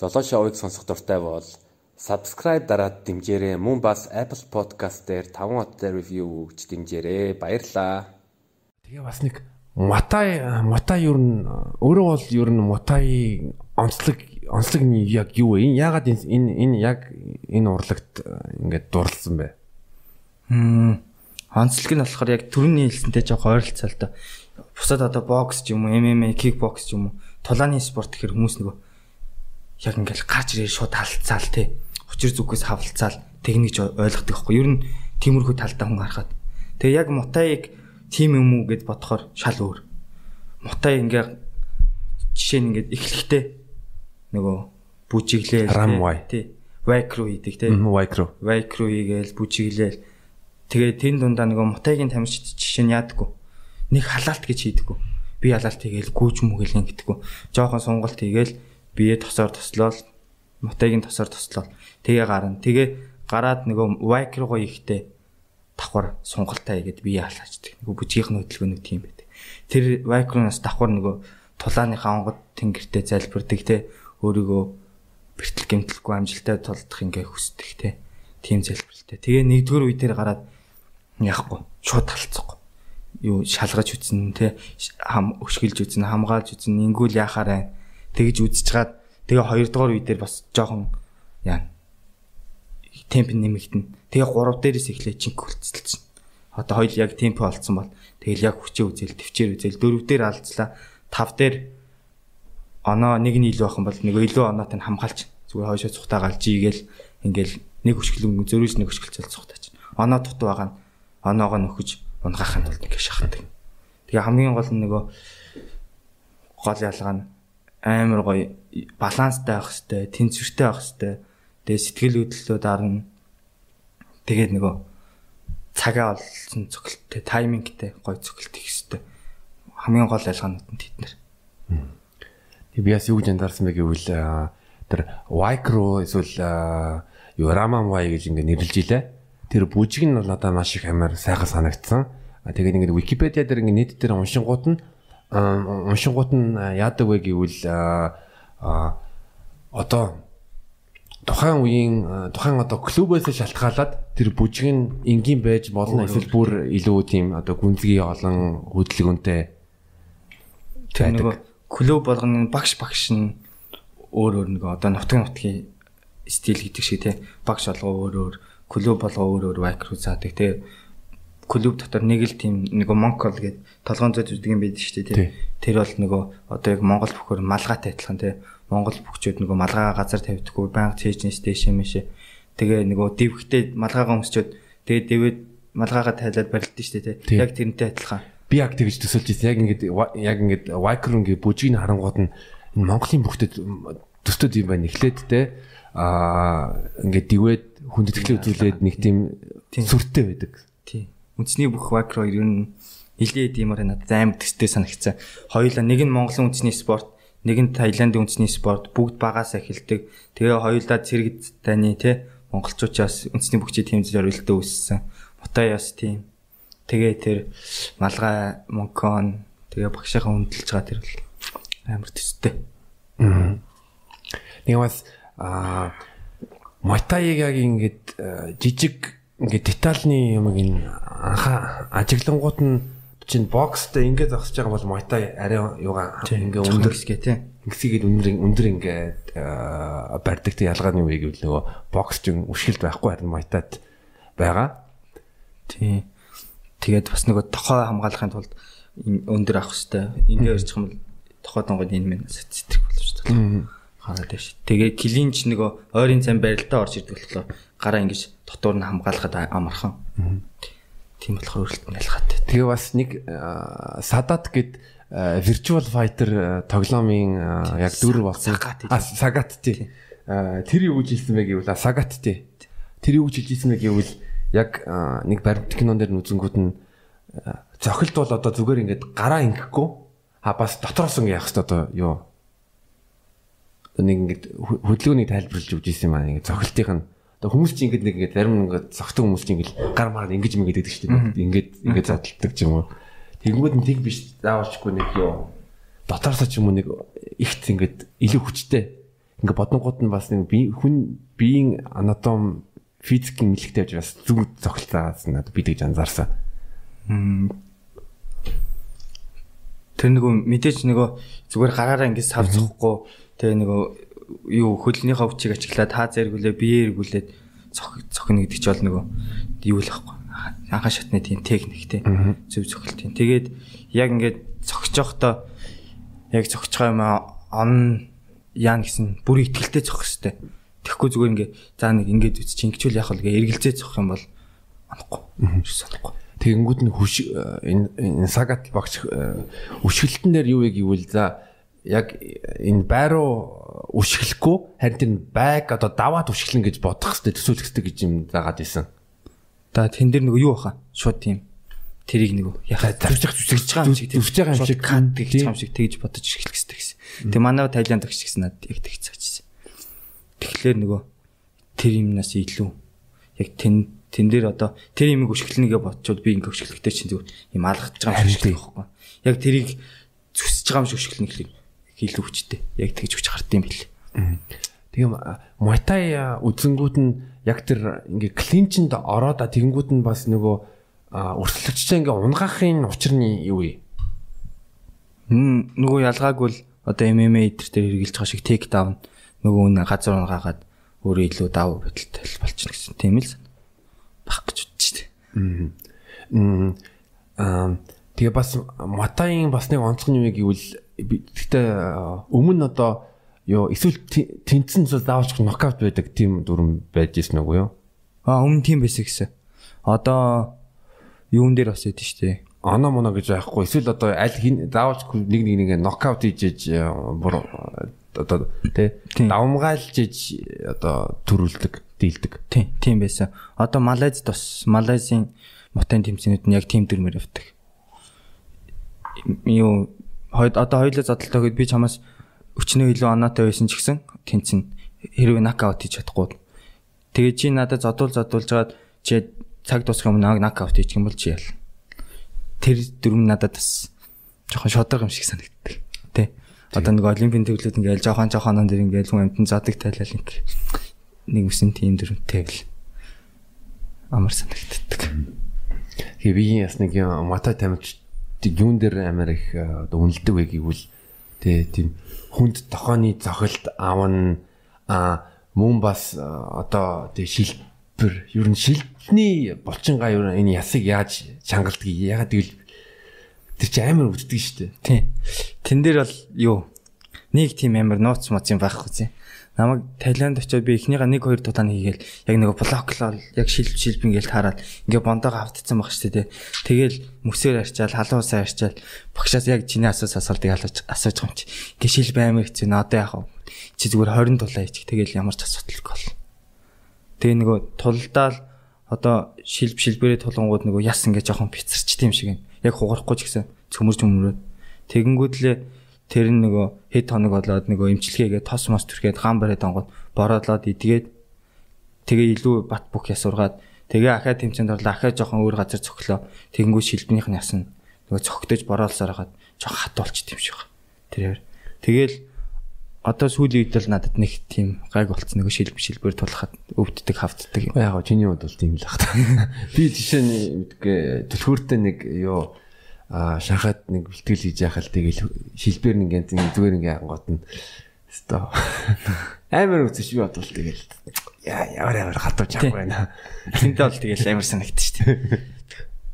Золоо шоуыг сонсох дуртай бол subscribe дараад дэмжээрэй. Мөн бас Apple Podcast дээр 5 хоттой review өгч дэмжээрэй. Баярлаа. Тэгээ бас нэг Матай Матай юу н өөрөө бол юу н Матай онцлог онцлог нь яг юу вэ? Яагаад энэ энэ яг энэ урлагт ингээд дурлсан бэ? Хм онцлог нь болохоор яг төрөний хэлсэнтэй жоох ойролцоо л доо. Бусад одоо бокс ч юм уу, MMA, кикбокс ч юм уу, тулааны спорт гэхэр хүмүүс нөгөө яг ингээл гарч ирээ шууд халцаал те. Учир зүгээс хавлцаал техник ойлгодог байхгүй. Ер нь тиймэрхүү талдаа хүн харахад. Тэгээ яг мутаиг тим юм уу гэд бодохоор шал өөр. Мутай ингээ жишээ нь ингээд эхлэхдээ нөгөө бүжиглээл тий. Вайкру хийдэг тий. Вайкру. Вайкру хийгээл бүжиглээл. Тэгээ тэн дундаа нөгөө мутайгийн тамирчид жишээ нь яадаггүй. Нэг халаалт гэж хийдэггүй. Би халаалт хийгээл гүүж мүгэлэн гэдэггүй. Жохон сунгалт хийгээл бие тосоор тослол мутайгийн тосоор тослол. Тэгээ гарна. Тэгээ гараад нөгөө вайкругаа ихтэй давхар сунгалтай игээд бие халаачдаг. Нөгөө бүжгийнх нь хөдөлгөөнүүд тийм байдаг. Тэр вайкрунаас давхар нөгөө тулааныхаа онгод тэнгэртэй залбирдаг те өөрийгөө бэртэл гэмтэлгүй амжилттай тулдах ингээ хүсдэг те. Тийм залбиралтай. Тэгээ нэгдүгээр үе дээр гараад яахгүй шууд талцахгүй. Юу шалгаж үтсэн те хам өшгөлж үтсэн хамгаалж үтсэн ингүүл яхаарай тэгж чаад тэгээ хоёрдугаар үе дээр бас жоохон яа темп нэмэгдэнэ. Тэгээ 3 дээрээс эхлээ чинк хөлцөлчихнэ. Одоо хоёул яг темпо олцсон бол тэгэл яг хүчээ үзэл, төвчээр үзэл, дөрөв дээр алдслаа. Тав дээр оноо нэг нь илүү байх юм бол нэг илүү оноотой нь хамгаалч. Зүгээр хойшоо цухтаа галж игээл ингээл нэг хөшгөлөнгө зөрүүс нэг хөшгөлцөл цухтаач. Оноо туту байгаа нь оноогоо нөхөж унгаахын тулд ингээ шахдаг. Тэгээ хамгийн гол нь нөгөө гол ялгаа нь амар гоё баланстай байх хэвээр, тэнцвэртэй байх хэвээр. Тэгээ сэтгэл хөдлөлөө дарна Тэгээд нөгөө цагаа олсон цогцолтой, таймингтэй гой цогцолт их хэвээр. Хамгийн гол ялгаанууд нь тэднэр. Тэг би бас юу гэж анзаарсан бэ гэвэл тэр Wicro эсвэл юу Y гэж ингэ нэрлэж илээ. Тэр бүжиг нь бол надад маш их амар сайхан санагдсан. Тэгээд ингэ Wikipedia дээр ингэ нийт дээр уншингууд нь уншингууд нь яадаг вэ гэвэл одоо тухайн үеийн тухайн одоо клубээс шалтгаалаад тэр бүжиг нь энгийн байж болно эсвэл бүр илүү тийм одоо гүнзгий олон хөдөлгөөнтэй тэр нөгөө клуб болгоны багш багш нь өөр өөр нөгөө одоо нутгийн нутгийн стил гэдэг шиг те багш олгоо өөр өөр клуб болгоо өөр өөр вайкру заадаг те клуб дотор нэг л тийм нөгөө монкол гэдэг толгоон зөөж үздэг юм байдаг шүү дээ те тэр бол нөгөө одоо яг монгол бүхөр малгайтай адилхан те Монгол бүхчүүд нөгөө малгайгаа газар тавьдаггүй банк чэйжнэс дэшээ мэшээ. Тэгээ нөгөө дэвхтэй малгайгаа өмсчөөд тэгээ дэвэд малгайгаа тайлаад барилдсан шүү дээ тий. Яг тэрнтэй адилхан. Би яг тэгж төсөлж ирсэн. Яг ингээд яг ингээд Wicron-гийн бүжгийг харангууд нь Монголын бүхтэд төсtöд юм байна. Эхлээд те аа ингээд дивэд хүндэтгэл үзүүлээд нэг тийм сүртэй байдаг. Тий. Үндэсний бүх Wicro ер нь нилээд юмар надад амар төстэй санагцсан. Хоёулаа нэг нь Монголын үндэсний спорт нэг нь Таиландын үндэсний спорт бүгд багаас эхэлдэг. Тэгээ хоёулаа цэрэгд таны те монголчуудаас үндэсний бүгчийн тийм зорилттой үүссэн. Мотаяас тийм. Тэгээ тэр малгай монкон тэгээ багшийнхаа хүндэлж байгаа тэр бол амар төстэй. Нэг бас аа Мотаяг яг ингээд жижиг ингээд детальны юмыг ин анхаа ажиглангууд нь чинь бокстэй ингээд зогсож байгаа бол Muay арай юугаа ингээ өндөр гэсгээ тий. Ингэсгээд өндөр өндөр ингээд барьдаг тий ялгааны үе гэвэл нөгөө бокс чинь үшгэлт байхгүй харин Thai байгаа. Тий. Тэгээд бас нөгөө тохоо хамгаалахын тулд өндөр авах хэрэгтэй. Ингээ ярьчих юм бол тохоо донгод энэ мэн сэтгэх болж байна. Хараад байна. Тэгээ клинч нөгөө ойрын цан барилдаа орж ирдэг болохоор гараа ингэж дотор нь хамгаалахад амархан. Тийм болохоор өөрөлтөнд ялгаатай. Тэгээ бас нэг Садат гэд virtual fighter тоглоомын яг дүр болсон. Сагат тий. Тэр юу гэж хэлсэн бэ гэвэл Сагат тий. Тэр юу гэж хэлсэн бэ гэвэл яг нэг баримт кинон дээр үзэнгүүд нь цохилт бол одоо зүгээр ингээд гараа ингэхгүй а бас дотроос ингэ явах хэрэгтэй одоо юу нэг ингээд хөдөлгөөнийг тайлбарлаж өгч ирсэн юм аа. Ингээд цохилтынх нь Одоо хүмүүс чинь ингэдэг нэг ингэ зарим ингэ зогтон хүмүүс чинь ингэ гар мараа ингэж байдаг шүү дээ. Ингээд ингээд задлдаг ч юм уу. Тэнгүүд нь тэг биш заавалчгүй нэг юу. Дотоорсоо ч юм уу нэг ихт ингээд илүү хүчтэй. Ингээ бодонгууд нь бас нэг бие хүн биеийн анатом физикийн нэлэгтэй байж бас зүг зохицаас надад бид гэж анзаарсан. Тэр нөгөө мэдээж нөгөө зүгээр гараараа ингэ сав зохгүй тэгээ нөгөө юу хөлнийхөө өвчийг ачиглаад хаа зэргүүлээ бие эргүүлээд цох цохно гэдэг чинь бол нөгөө юу л байхгүй анхан шатны тийм техник те зөв тийм. Тэгээд яг ингээд цогч жохдоо яг цогч байгаа юм он яа гэсэн бүр ихтгэлтэй цох хэвээр тэгэхгүй зүгээр ингээ за нэг ингээд үз чи ингэчүүл яах вэ гэ эргэлзээ цох юм бол анахгүй санахгүй тэгэнгүүт нь хүш энэ сагат багч өшгөлтөн дээр юу вэ гэвэл за яг энэ байруу өшгөлөхгүй харин тэр байг одоо даваад өшгөлнө гэж бодох хэрэгтэй төсөөлөх хэрэгтэй гэж юм заагаад исэн. За тэн дээр нөгөө юу баха? Шууд тийм тэрийг нөгөө яхаа зүсэж зүсэж байгаа юм шиг зүсэж байгаа юм шиг кат гэж байгаа юм шиг тэгж бодож эхлэх хэрэгтэй гэсэн. Тэг манай Тайланд өгч гэсэн надад яг тэгж цаачсан. Тэгэхээр нөгөө тэр юмнаас илүү яг тэн тэн дээр одоо тэр юмыг өшгөлнөгээ бодчод би ингээ өшгөлөхтэй чинь зүгээр юм алгаж байгаа юм шиг байхгүй. Яг тэрийг зүсэж байгаа юм шиг өшгөлнө гэхлийг илүү хүчтэй. Яг тэгж хүч гардыг юм бэл. Тийм Muay үзэнгүүд нь яг тэр ингээ клинчэнд ороод тэгэнгүүт нь бас нөгөө өрсөлдөгчтэй ингээ унгаахын учир нь юу вэ? Мм нөгөө ялгаагүй л одоо MMA дээр дээр хэрэгжилж байгаа шиг тейк даун нөгөө үнэ газар унгаагаад өөрөө илүү давуу байдалтай болчихно гэсэн тийм л баг гэж бодчих тээ. Аа тэгээ бас Матагийн бас нэг онцгой юм гэвэл гэхдээ өмнө одоо ёо эсвэл тэнцэн зүйл заавалч нокаут байдаг тийм дүрм байж ирсэн үгүй юу? Аа өмнө тийм байсан гэсэн. Одоо юун дээр бас ядэн штэ. Оно моно гэж байхгүй. Эсвэл одоо аль хин заавалч нэг нэг нэг нокаут хийж бүр одоо тий давмгаалж иж одоо төрүүлдэг, дийлдэг. Тийм, тийм байсан. Одоо Малайз тус Малайзын мотын тэмцээнүүд нь яг тийм дүрмээр явдаг. Юу одоо хоёулаа задлалтаа гэд би чамаас өчнөө илүү оноотой байсан ч гэсэн тэнцэн хэрвээ нокаут хийж чадахгүй. Тэгээ чи надад зодуул зодуулж гаад чи цаг дуусах юм нокаут хийчих юм бол чи ял. Тэр дүрм надад бас жоохон шодрог юм шиг санагддаг. Тэ. Одоо нэг олимпийн төглүүд ингээл жоохон жоохон дэр ингээл хүн амтан задаг тайлал ингээл нэг үсэн тийм дүрмтэй л амар санагддаг. Тэгээ би яс нэг мата тамирч юун дээр амар их одоо үнэлдэг вэ гэвэл тий тийм хүнд тохооны зохилт авна а мөн бас одоо тий шилбэр ер нь шилдний булчингаа ер нь энэ ясыг яаж чангалдгийг ягаад гэвэл тэр чи амар өвддөг шүү дээ. Тий. Тэн дээр бол юу нэг тийм амар нууц моц юм байхгүй тий намайг Таиланд очиод би эхнийхээ 1 2 тулаан хийгээл яг нэг блоклол яг шилб шилб ингээл таараад ингээ бондоогоо автцсан баг шүү дээ. Тэгэл мөсөөр арчаал халуусаа арчаал багшаас яг чиний асууж асуултыг асууж байгаа юм чи. Ингээ шилб амар хэцүү надад яах вэ? Чи зүгээр 20 тулаа хийчих. Тэгэл ямар ч асуудалгүй бол. Тэгээ нөгөө тулдаал одоо шилб шилбэрээ тулангууд нөгөө яс ингээ жоохон бицэрчтэй юм шиг юм. Яг хугарахгүй ч гэсэн цөмөрж өмрөөд тэгэнгүүтлээ тэр нь нөгөө хэд хоног болоод нөгөө имчилгээгээ тос мос түрхээд гам барээд онгод бороодлоод идгээд тэгээ илүү бат бүх ясургаад тэгээ ахаа тэмцээнд орлоо ахаа жоохон өөр газар цоглоо тэгэнгүүт шилбнийх нь ясна нөгөө цогтөж бороолсаар хагаад жоохон хат болчих юм шиг. Тэрээр тэгээл одоо сүүлийн үед л надад нэг тийм гайг болцсон. Нөгөө шилб шилбэр тулахад өвддөг хавддаг юм. Яг гоо чиний хувьд бол тийм л баг та. Би жишээ нь мэдгүй төлхөөртэй нэг юу а шахаад нэг бэлтгэл хийж яхал тэгэл шилбэр нэг янз зүгээр ингээ ангууд нь өстой амар үзэж би бодвол тэгэл яа ямар ямар хатууж авах байна. Тэнтэй бол тэгэл амар санагд шүү дээ.